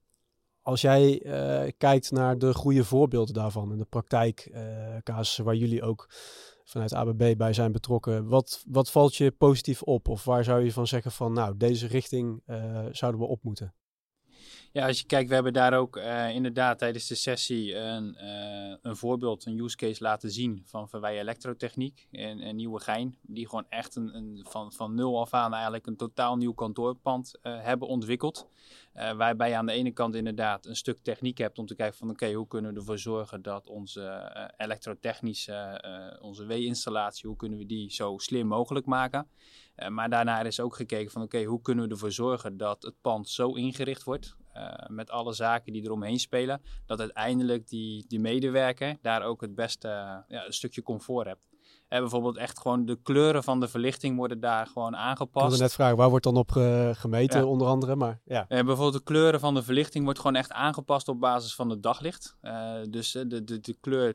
als jij uh, kijkt naar de goede voorbeelden daarvan in de praktijkcasussen uh, waar jullie ook vanuit ABB bij zijn betrokken, wat, wat valt je positief op? Of waar zou je van zeggen van nou, deze richting uh, zouden we op moeten? Ja, als je kijkt, we hebben daar ook uh, inderdaad tijdens de sessie een, uh, een voorbeeld, een use case laten zien van Verwij Elektrotechniek in, in Nieuwegein. Die gewoon echt een, een, van, van nul af aan eigenlijk een totaal nieuw kantoorpand uh, hebben ontwikkeld. waarbij je aan de ene kant inderdaad een stuk techniek hebt om te kijken van oké, hoe kunnen we ervoor zorgen dat onze elektrotechnische, onze W-installatie, hoe kunnen we die zo slim mogelijk maken. maar daarna is ook gekeken van oké, hoe kunnen we ervoor zorgen dat het pand zo ingericht wordt met alle zaken die eromheen spelen, dat uiteindelijk die, die medewerker daar ook het beste uh, ja, een stukje comfort hebt. En bijvoorbeeld echt gewoon de kleuren van de verlichting worden daar gewoon aangepast. Ik wilde net vragen, waar wordt dan op gemeten ja. onder andere? Maar, ja. En bijvoorbeeld de kleuren van de verlichting wordt gewoon echt aangepast op basis van het daglicht. dus de, de, de kleur,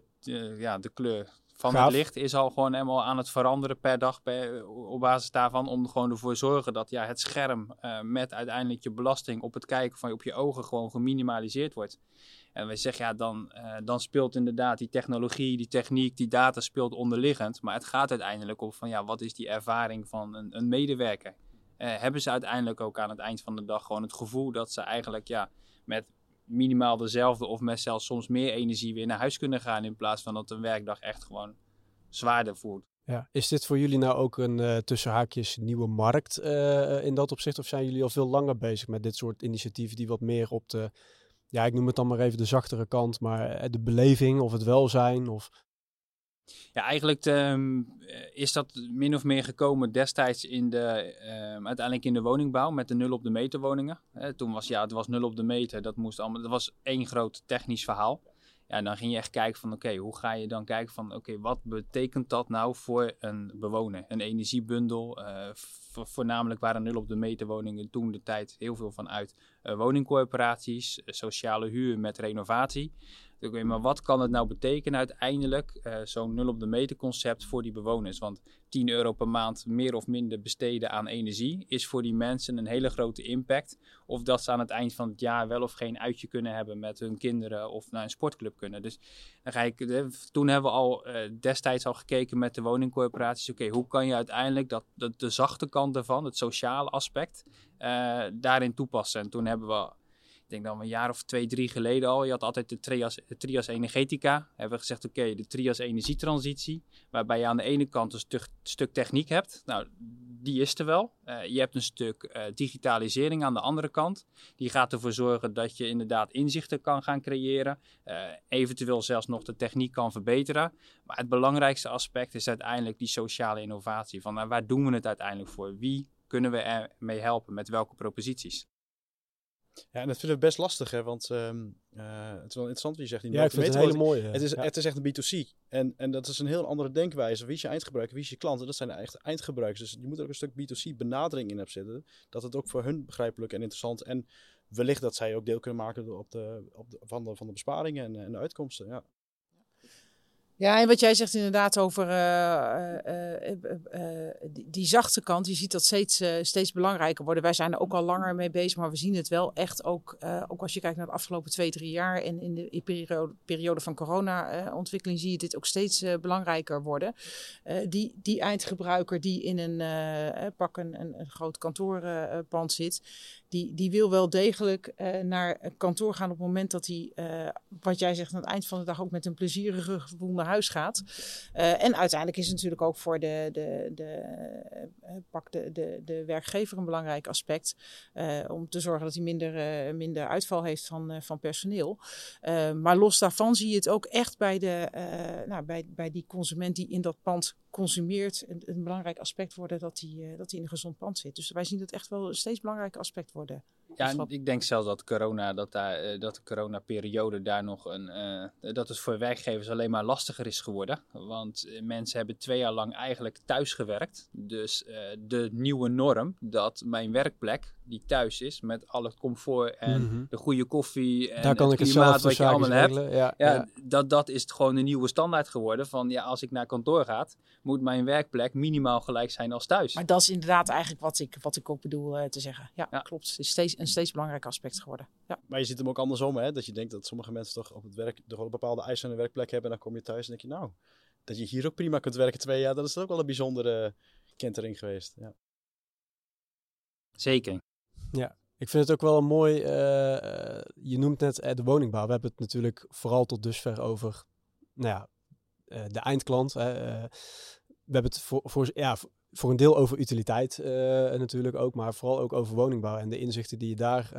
ja, de kleur van Gaaf. het licht is al gewoon helemaal aan het veranderen per dag per, op basis daarvan. Om gewoon ervoor te zorgen dat ja, het scherm uh, met uiteindelijk je belasting op het kijken van op je ogen gewoon geminimaliseerd wordt. En we zeggen ja, dan, uh, dan speelt inderdaad die technologie, die techniek, die data speelt onderliggend. Maar het gaat uiteindelijk op van ja, wat is die ervaring van een, een medewerker? Uh, hebben ze uiteindelijk ook aan het eind van de dag gewoon het gevoel dat ze eigenlijk ja, met minimaal dezelfde of met zelfs soms meer energie weer naar huis kunnen gaan. In plaats van dat een werkdag echt gewoon zwaarder voelt. Ja, is dit voor jullie nou ook een uh, tussen haakjes nieuwe markt uh, in dat opzicht? Of zijn jullie al veel langer bezig met dit soort initiatieven die wat meer op de, ja, ik noem het dan maar even de zachtere kant, maar eh, de beleving of het welzijn of ja, eigenlijk um, is dat min of meer gekomen destijds in de, um, uiteindelijk in de woningbouw met de nul op de meter woningen. Toen was ja, het was nul op de meter, dat moest allemaal, dat was één groot technisch verhaal. Ja, dan ging je echt kijken van oké, hoe ga je dan kijken van oké, wat betekent dat nou voor een bewoner? Een energiebundel, uh, voornamelijk waren nul op de meter woningen toen de tijd heel veel vanuit uh, woningcorporaties, sociale huur met renovatie. Oké, maar wat kan het nou betekenen uiteindelijk, uh, zo'n nul op de meter concept voor die bewoners? Want 10 euro per maand meer of minder besteden aan energie is voor die mensen een hele grote impact. Of dat ze aan het eind van het jaar wel of geen uitje kunnen hebben met hun kinderen of naar een sportclub kunnen. Dus dan ga ik, toen hebben we al uh, destijds al gekeken met de woningcorporaties. Oké, hoe kan je uiteindelijk dat, de zachte kant ervan, het sociale aspect, daarin toepassen? En toen hebben we ik denk dan een jaar of twee, drie geleden al. Je had altijd de trias, de trias energetica. Hebben we gezegd, oké, de trias energietransitie. Waarbij je aan de ene kant een stuk, techniek hebt. Nou, die is er wel. Uh, je hebt een stuk uh, digitalisering aan de andere kant. Die gaat ervoor zorgen dat je inderdaad inzichten kan gaan creëren. Uh, eventueel zelfs nog de techniek kan verbeteren. Maar het belangrijkste aspect is uiteindelijk die sociale innovatie. Van nou, waar doen we het uiteindelijk voor? Wie kunnen we ermee helpen? Met welke proposities? Ja, en dat vinden we best lastig, hè? want um, uh, het is wel interessant wat je zegt. Ja, ik vind het hele mooie. Het is, het is echt een B2C. En, en dat is een heel andere denkwijze. Wie is je eindgebruiker, wie is je klant? En dat zijn de echte eindgebruikers. Dus je moet er ook een stuk B2C benadering in hebben zitten. Dat het ook voor hun begrijpelijk en interessant en wellicht dat zij ook deel kunnen maken op de, op de, van, de, van de besparingen en, en de uitkomsten. Ja. Ja, en wat jij zegt inderdaad over uh, uh, uh, die, die, zachte kant, je ziet dat steeds, steeds belangrijker worden. Wij zijn er ook al langer mee bezig, maar we zien het wel echt ook, ook als je kijkt naar de afgelopen twee, drie jaar en in de periode, periode van corona-ontwikkeling zie je dit ook steeds belangrijker worden. die, die eindgebruiker die in een pak een, een, een groot kantoorpand zit, die, die wil wel degelijk naar kantoor gaan op het moment dat hij, wat jij zegt, aan het eind van de dag ook met een plezierige gevoel naar huis gaat. Uh, en uiteindelijk is het natuurlijk ook voor de, de, de, pak de, de, de werkgever een belangrijk aspect. Om te zorgen dat hij minder, minder uitval heeft van, van personeel. maar los daarvan zie je het ook echt bij, de, nou, bij, bij die consument die in dat pand consumeert. Een, een belangrijk aspect worden dat hij, dat hij in een gezond pand zit. Dus wij zien het echt wel een steeds belangrijk aspect worden. Ja, ik denk zelfs dat corona, dat, daar, dat de coronaperiode daar nog een, dat het voor werkgevers alleen maar lastiger is geworden. Want eh, mensen hebben twee jaar lang eigenlijk thuis gewerkt. Dus uh, de nieuwe norm dat mijn werkplek, die thuis is, met al het comfort en mm -hmm. de goede koffie en Daar kan het ik klimaat wat je allemaal hebt. Ja, ja, ja, Dat, dat is gewoon een nieuwe standaard geworden. Van ja, als ik naar kantoor ga, moet mijn werkplek minimaal gelijk zijn als thuis. Maar dat is inderdaad eigenlijk wat ik, wat ik ook bedoel uh, te zeggen. Ja, ja, klopt. Het is steeds, een steeds belangrijk aspect geworden. Ja. Maar je ziet hem ook andersom, hè? Dat je denkt dat sommige mensen toch op het werk toch een bepaalde eisen aan hun werkplek hebben. En dan kom je thuis en denk je, nou, dat je hier ook prima kunt werken twee jaar, dat is ook wel een bijzondere kentering geweest. Ja. Zeker. Ja, ik vind het ook wel een mooi. Uh, je noemt net uh, de woningbouw. We hebben het natuurlijk vooral tot dusver over nou ja, uh, de eindklant. we hebben het voor, voor, ja, voor een deel over utiliteit natuurlijk ook, maar vooral ook over woningbouw. En de inzichten die je daar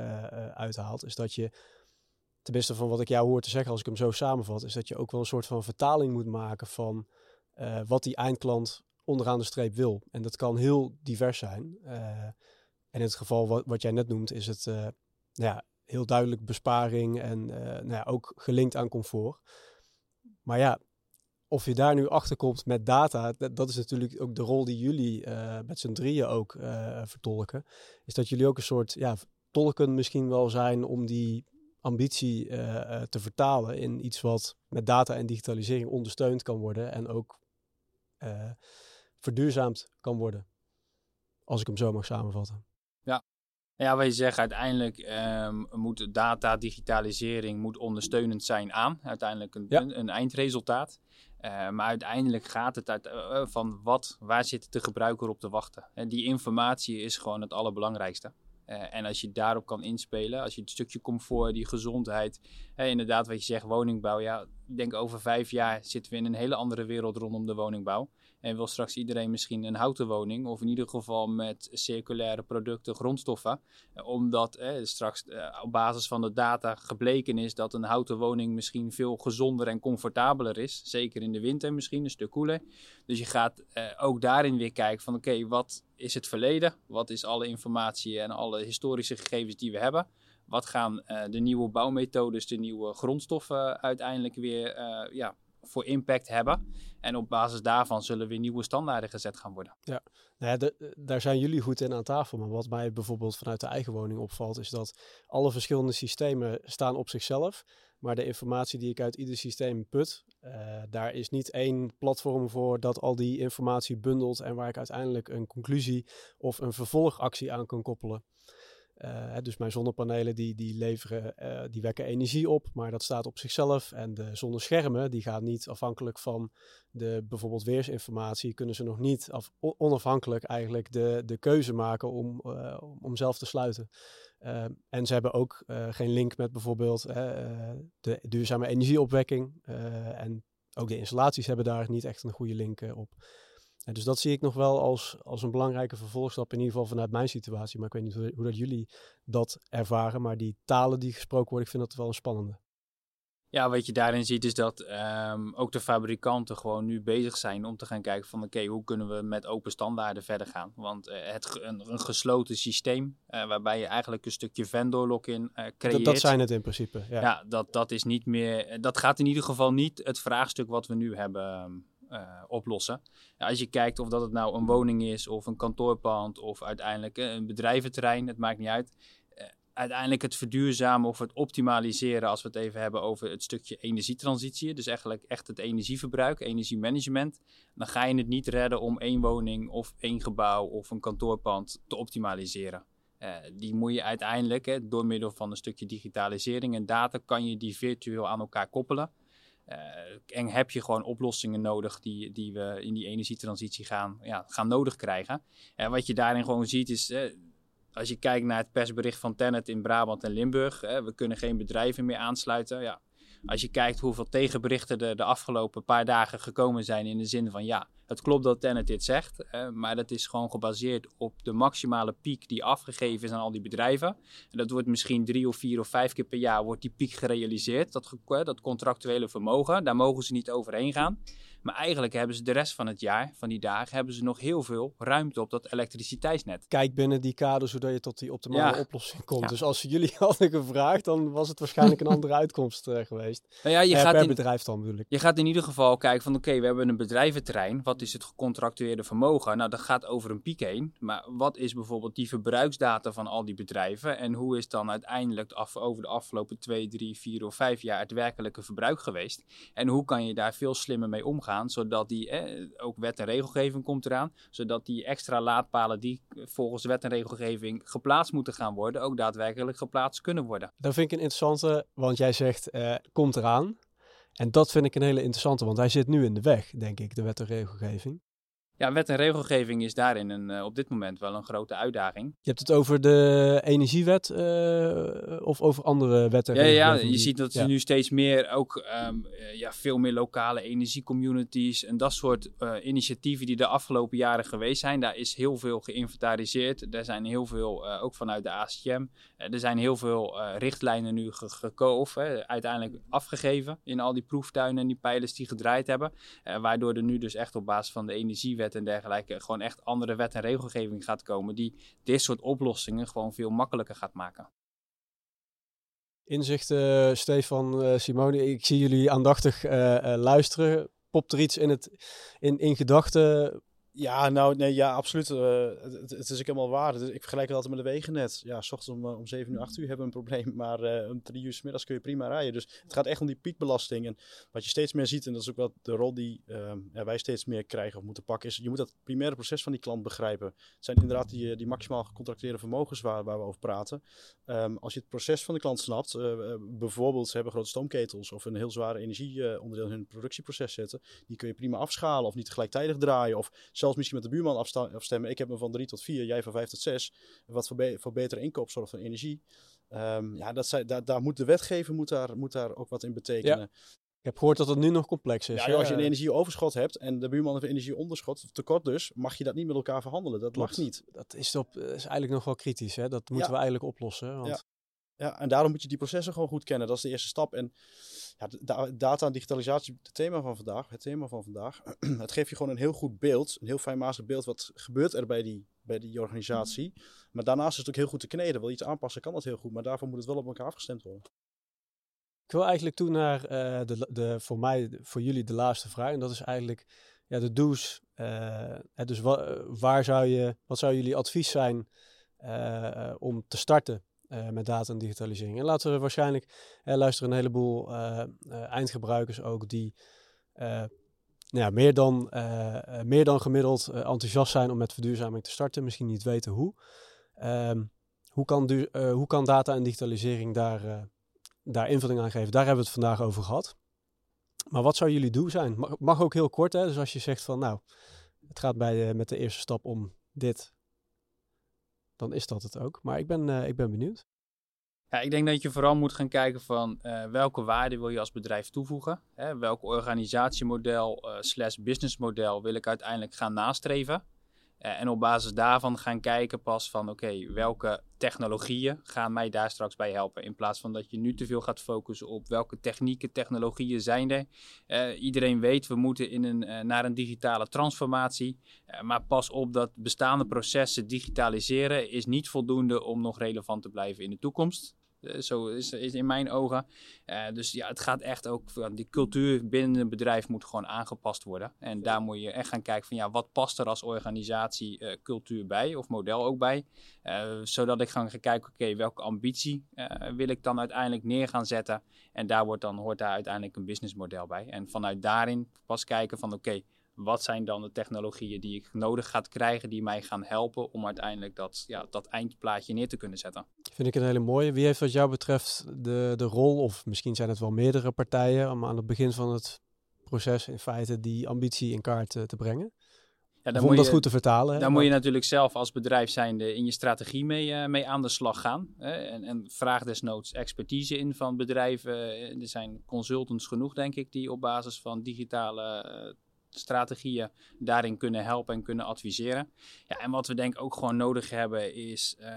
uithaalt, is dat je tenminste van wat ik jou hoor te zeggen als ik hem zo samenvat, is dat je ook wel een soort van vertaling moet maken van uh, wat die eindklant onderaan de streep wil. En dat kan heel divers zijn. Uh, en in het geval wat, wat jij net noemt, is het uh, ja, heel duidelijk besparing en nou ja, ook gelinkt aan comfort. Maar ja, of je daar nu achter komt met data, dat, dat is natuurlijk ook de rol die jullie met z'n drieën ook vertolken. Is dat jullie ook een soort ja, tolken misschien wel zijn om die ambitie uh, te vertalen in iets wat met data en digitalisering ondersteund kan worden en ook verduurzaamd kan worden. Als ik hem zo mag samenvatten. Ja, ja wat je zegt, uiteindelijk um, moet data, digitalisering moet ondersteunend zijn aan. Uiteindelijk een, ja. een, een eindresultaat. Uh, maar uiteindelijk gaat het uit, uh, van wat, waar zit de gebruiker op te wachten. En die informatie is gewoon het allerbelangrijkste. En als je daarop kan inspelen, als je het stukje comfort, die gezondheid, inderdaad wat je zegt, woningbouw. Ja, ik denk over vijf jaar zitten we in een hele andere wereld rondom de woningbouw. En wil straks iedereen misschien een houten woning, of in ieder geval met circulaire producten, grondstoffen. Omdat eh, straks eh, op basis van de data gebleken is dat een houten woning misschien veel gezonder en comfortabeler is. Zeker in de winter misschien, een stuk koeler. Dus je gaat eh, ook daarin weer kijken van oké, wat is het verleden? Wat is alle informatie en alle historische gegevens die we hebben? Wat gaan uh, de nieuwe bouwmethodes, de nieuwe grondstoffen uiteindelijk weer ja, voor impact hebben. En op basis daarvan zullen weer nieuwe standaarden gezet gaan worden. Ja, nou ja de, daar zijn jullie goed in aan tafel. Maar wat mij bijvoorbeeld vanuit de eigen woning opvalt, is dat alle verschillende systemen staan op zichzelf. Maar de informatie die ik uit ieder systeem put, uh, daar is niet één platform voor dat al die informatie bundelt en waar ik uiteindelijk een conclusie of een vervolgactie aan kan koppelen. Uh, dus mijn zonnepanelen die, die leveren, uh, die wekken energie op, maar dat staat op zichzelf. En de zonneschermen die gaan niet afhankelijk van de bijvoorbeeld weersinformatie, kunnen ze nog niet af, onafhankelijk eigenlijk de, de keuze maken om, uh, om zelf te sluiten. Ehm, en ze hebben ook geen link met bijvoorbeeld de duurzame energieopwekking. en ook de installaties hebben daar niet echt een goede link op. En dus dat zie ik nog wel als, als een belangrijke vervolgstap, in ieder geval vanuit mijn situatie. Maar ik weet niet hoe, hoe dat jullie dat ervaren. Maar die talen die gesproken worden, ik vind dat wel een spannende. Ja, wat je daarin ziet is dat um, ook de fabrikanten gewoon nu bezig zijn om te gaan kijken van oké, hoe kunnen we met open standaarden verder gaan? Want uh, het, een, een, gesloten systeem uh, waarbij je eigenlijk een stukje vendor lock-in uh, creëert. Dat, dat, zijn het in principe. Ja, ja dat, dat is niet meer, dat gaat in ieder geval niet het vraagstuk wat we nu hebben oplossen. Ja, als je kijkt of dat het nou een woning is of een kantoorpand of uiteindelijk een bedrijventerrein, het maakt niet uit uiteindelijk het verduurzamen of het optimaliseren, als we het even hebben over het stukje energietransitie, dus eigenlijk echt het energieverbruik, energiemanagement, dan ga je het niet redden om één woning of één gebouw of een kantoorpand te optimaliseren. Die moet je uiteindelijk, hè, door middel van een stukje digitalisering en data, kan je die virtueel aan elkaar koppelen. Uh, en heb je gewoon oplossingen nodig die, die we in die energietransitie gaan, ja, gaan nodig krijgen. En wat je daarin gewoon ziet is, als je kijkt naar het persbericht van Tennet in Brabant en Limburg, hè, we kunnen geen bedrijven meer aansluiten. Ja. Als je kijkt hoeveel tegenberichten er de afgelopen paar dagen gekomen zijn in de zin van ja, het klopt dat Tennet dit zegt, maar dat is gewoon gebaseerd op de maximale piek die afgegeven is aan al die bedrijven. En dat wordt misschien drie of vier of vijf keer per jaar wordt die piek gerealiseerd, dat, dat contractuele vermogen, daar mogen ze niet overheen gaan. Maar eigenlijk hebben ze de rest van het jaar, van die dagen, hebben ze nog heel veel ruimte op dat elektriciteitsnet. Kijk binnen die kader zodat je tot die optimale oplossing komt. Dus als ze jullie hadden gevraagd, dan was het waarschijnlijk een andere uitkomst uh, geweest. Nou ja, je gaat per in, bedrijf dan bedoel ik. Je gaat in ieder geval kijken van oké, we hebben een bedrijventerrein. Wat is het gecontracteerde vermogen? Nou, dat gaat over een piek heen. Maar wat is bijvoorbeeld die verbruiksdata van al die bedrijven? En hoe is dan uiteindelijk af, over de afgelopen twee, drie, vier of vijf jaar het werkelijke verbruik geweest? En hoe kan je daar veel slimmer mee omgaan? zodat die, ook wet en regelgeving komt eraan, zodat die extra laadpalen die volgens wet en regelgeving geplaatst moeten gaan worden, ook daadwerkelijk geplaatst kunnen worden. Dat vind ik een interessante, want jij zegt, eh, komt eraan. En dat vind ik een hele interessante, want hij zit nu in de weg, denk ik, de wet en regelgeving. Ja, wet en regelgeving is daarin een, uh, op dit moment wel een grote uitdaging. Je hebt het over de energiewet uh, of over andere wetten? Ja, ja je ziet dat er nu steeds meer ook um, ja, veel meer lokale energiecommunities en dat soort uh, initiatieven die de afgelopen jaren geweest zijn. Daar is heel veel geïnventariseerd. Er zijn heel veel, ook vanuit de ACM, er zijn heel veel richtlijnen nu gekozen, uiteindelijk afgegeven in al die proeftuinen en die pijlers die gedraaid hebben. waardoor er nu dus echt op basis van de energiewet en dergelijke gewoon echt andere wet en regelgeving gaat komen die dit soort oplossingen gewoon veel makkelijker gaat maken. Inzicht, uh, Stefan, uh, Simone, ik zie jullie aandachtig uh, luisteren. Popt er iets in, het, in, in gedachten ja, nou, nee, ja, absoluut. Uh, het, is ook helemaal waar. ik vergelijk het altijd met de wegennet. Ja, s ochtends om, om 7 uur, 8 uur hebben we een probleem, maar uh, om 3 uur s middags kun je prima rijden. Dus het gaat echt om die piekbelasting. En wat je steeds meer ziet, en dat is ook wat de rol die ja, wij steeds meer krijgen of moeten pakken, is je moet dat primaire proces van die klant begrijpen. Het zijn inderdaad die, die maximaal gecontracteerde vermogens waar, waar we over praten. Um, als je het proces van de klant snapt, bijvoorbeeld ze hebben grote stoomketels of een heel zware energieonderdeel in hun productieproces zetten, die kun je prima afschalen of niet gelijktijdig draaien of zelfs misschien met de buurman afstemmen. Ik heb me van 3 tot 4, jij van 5 tot 6. Wat voor, be voor betere inkoop zorgt van energie. Um, ja, dat zij, daar, daar moet de wetgever moet daar, moet daar ook wat in betekenen. Ja. Ik heb gehoord dat het nu nog complex is. Ja, als je een energieoverschot hebt en de buurman heeft energieonderschot, of tekort dus, mag je dat niet met elkaar verhandelen. Dat mag niet. Dat is, op, is eigenlijk nog wel kritisch. Hè? Dat moeten we eigenlijk oplossen. Want... Ja. Ja, en daarom moet je die processen gewoon goed kennen. Dat is de eerste stap. En ja, data en digitalisatie, het thema van vandaag, het thema van vandaag, het geeft je gewoon een heel goed beeld, een heel fijnmazig beeld wat gebeurt er bij die, bij die organisatie. Maar daarnaast is het ook heel goed te kneden. Wil je iets aanpassen, kan dat heel goed, maar daarvoor moet het wel op elkaar afgestemd worden. Ik wil eigenlijk toe naar uh, de, de, voor mij, voor jullie de laatste vraag. En dat is eigenlijk ja, de do's. Uh, dus wa, waar zou je, wat zou jullie advies zijn uh, om te starten uh, met data en digitalisering. En laten we waarschijnlijk uh, luisteren een heleboel uh, eindgebruikers ook die nou ja, meer, dan, meer dan gemiddeld enthousiast zijn om met verduurzaming te starten, misschien niet weten hoe. Um, hoe, kan hoe kan data en digitalisering daar, daar invulling aan geven? Daar hebben we het vandaag over gehad. Maar wat zou jullie doel zijn? Mag, mag ook heel kort, hè? dus als je zegt van nou, het gaat bij, met de eerste stap om dit dan is dat het ook. Maar ik ben, ik ben benieuwd. Ja, ik denk dat je vooral moet gaan kijken van welke waarde wil je als bedrijf toevoegen. Hè? Welk organisatiemodel uh, slash businessmodel wil ik uiteindelijk gaan nastreven. Eh, en op basis daarvan gaan kijken pas van oké, welke technologieën gaan mij daar straks bij helpen. In plaats van dat je nu te veel gaat focussen op welke technieken, technologieën zijn er. Uh, iedereen weet, we moeten in een, uh, naar een digitale transformatie. maar pas op dat bestaande processen digitaliseren is niet voldoende om nog relevant te blijven in de toekomst. Eh, zo is, is in mijn ogen. Uh, dus ja, het gaat echt ook, die cultuur binnen een bedrijf moet gewoon aangepast worden. En daar moet je echt gaan kijken van ja, wat past er als organisatie uh, cultuur bij of model ook bij. zodat ik ga kijken, oké, welke ambitie wil ik dan uiteindelijk neer gaan zetten. En daar wordt dan, hoort daar uiteindelijk een businessmodel bij. En vanuit daarin pas kijken van oké, wat zijn dan de technologieën die ik nodig ga krijgen, die mij gaan helpen om uiteindelijk dat, ja, dat eindplaatje neer te kunnen zetten. Vind ik een hele mooie. Wie heeft wat jou betreft de, de rol, of misschien zijn het wel meerdere partijen, om aan het begin van het proces in feite die ambitie in kaart te, te brengen? Ja, dan om moet dat je, goed te vertalen. Dan moet je natuurlijk zelf als bedrijf zijnde in je strategie mee, uh, mee aan de slag gaan. Hè? En, en, vraag desnoods expertise in van bedrijven. Er zijn consultants genoeg, denk ik, die op basis van digitale strategieën daarin kunnen helpen en kunnen adviseren. Ja, en wat we denk ik ook gewoon nodig hebben is uh,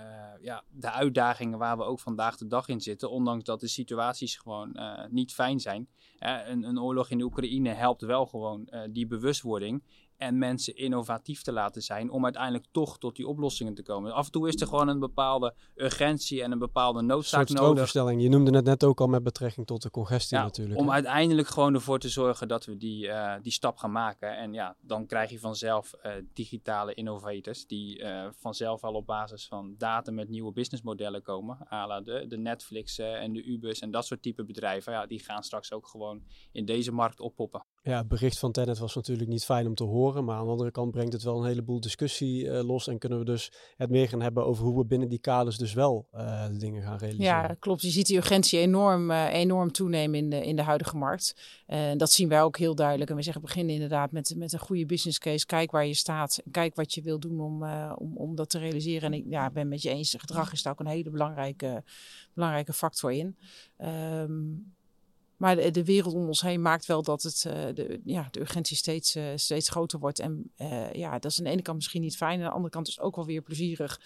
ja, de uitdagingen waar we ook vandaag de dag in zitten. Ondanks dat de situaties gewoon uh, niet fijn zijn. Een, een, oorlog in de Oekraïne helpt wel gewoon die bewustwording en mensen innovatief te laten zijn om uiteindelijk toch tot die oplossingen te komen. Af en toe is er gewoon een bepaalde urgentie en een bepaalde noodzaak nodig. Je noemde het net ook al met betrekking tot de congestie ja, natuurlijk. Om uiteindelijk gewoon ervoor te zorgen dat we die, uh, die stap gaan maken. En ja, dan krijg je vanzelf uh, digitale innovators die uh, vanzelf al op basis van data met nieuwe businessmodellen komen. Ala de, de Netflix en de Ubers en dat soort type bedrijven. Ja, die gaan straks ook gewoon in deze markt oppoppen. Ja, het bericht van Tenet was natuurlijk niet fijn om te horen. Maar aan de andere kant brengt het wel een heleboel discussie uh, los. En kunnen we dus het meer gaan hebben over hoe we binnen die kaders dus wel uh, de dingen gaan realiseren. Ja, klopt. Je ziet die urgentie enorm, uh, enorm toenemen in de, in de huidige markt. En dat zien wij ook heel duidelijk. En we zeggen beginnen inderdaad met, met een goede business case. Kijk waar je staat. Kijk wat je wil doen om, om, om dat te realiseren. En ik ja, ben met je eens, gedrag is daar ook een hele belangrijke, belangrijke factor in. Um, maar de, de, wereld om ons heen maakt wel dat het, uh, de, ja, de urgentie steeds, uh, steeds groter wordt. En uh, ja, dat is aan de ene kant misschien niet fijn. Aan de andere kant is het ook wel weer plezierig.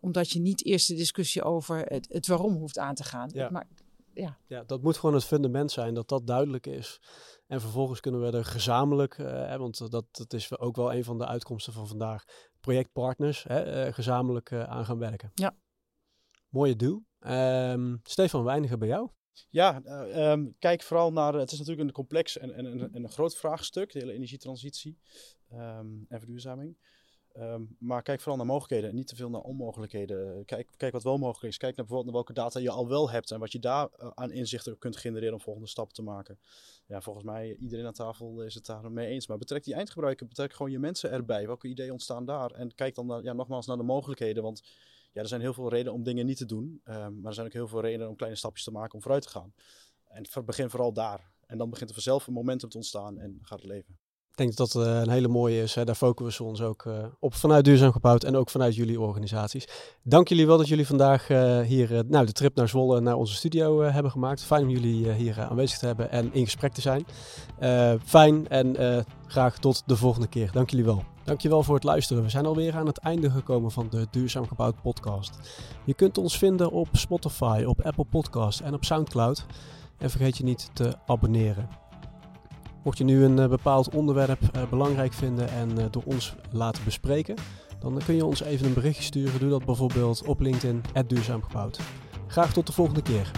omdat je niet eerst de discussie over het, het waarom hoeft aan te gaan. Ja. Maar, ja. ja, dat moet gewoon het fundament zijn, dat dat duidelijk is. En vervolgens kunnen we er gezamenlijk, hè, want dat, dat is ook wel een van de uitkomsten van vandaag, projectpartners, hè, gezamenlijk aan gaan werken. Ja. Mooie doel. Um, Stefan, we bij jou. Ja, uh, um, kijk vooral naar. Het is natuurlijk een complex en, en, en, een groot vraagstuk, de hele energietransitie um, en verduurzaming. Um, maar kijk vooral naar mogelijkheden en niet te veel naar onmogelijkheden. Kijk, kijk wat wel mogelijk is. Kijk naar bijvoorbeeld naar welke data je al wel hebt en wat je daar uh, aan inzichten kunt genereren om volgende stappen te maken. Ja, volgens mij iedereen aan tafel is het daar mee eens. Maar betrek die eindgebruiker, betrek gewoon je mensen erbij. Welke ideeën ontstaan daar? En kijk dan ja, nogmaals naar de mogelijkheden. Want ja, er zijn heel veel redenen om dingen niet te doen. Um, maar er zijn ook heel veel redenen om kleine stapjes te maken om vooruit te gaan. En begin vooral daar. En dan begint er vanzelf een momentum te ontstaan en gaat het leven. Ik denk dat dat uh, een hele mooie is. Hè. Daar focussen we ons ook uh, op vanuit Duurzaam Gebouwd en ook vanuit jullie organisaties. Dank jullie wel dat jullie vandaag uh, hier nou, de trip naar Zwolle, naar onze studio hebben gemaakt. Fijn om jullie hier aanwezig te hebben en in gesprek te zijn. fijn en graag tot de volgende keer. Dank jullie wel. Dankjewel voor het luisteren. We zijn alweer aan het einde gekomen van de Duurzaam Gebouwd podcast. Je kunt ons vinden op Spotify, op Apple Podcasts en op Soundcloud. En vergeet je niet te abonneren. Mocht je nu een uh, bepaald onderwerp uh, belangrijk vinden en uh, door ons laten bespreken, dan kun je ons even een berichtje sturen. Doe dat bijvoorbeeld op LinkedIn, Duurzaam Gebouwd. Graag tot de volgende keer.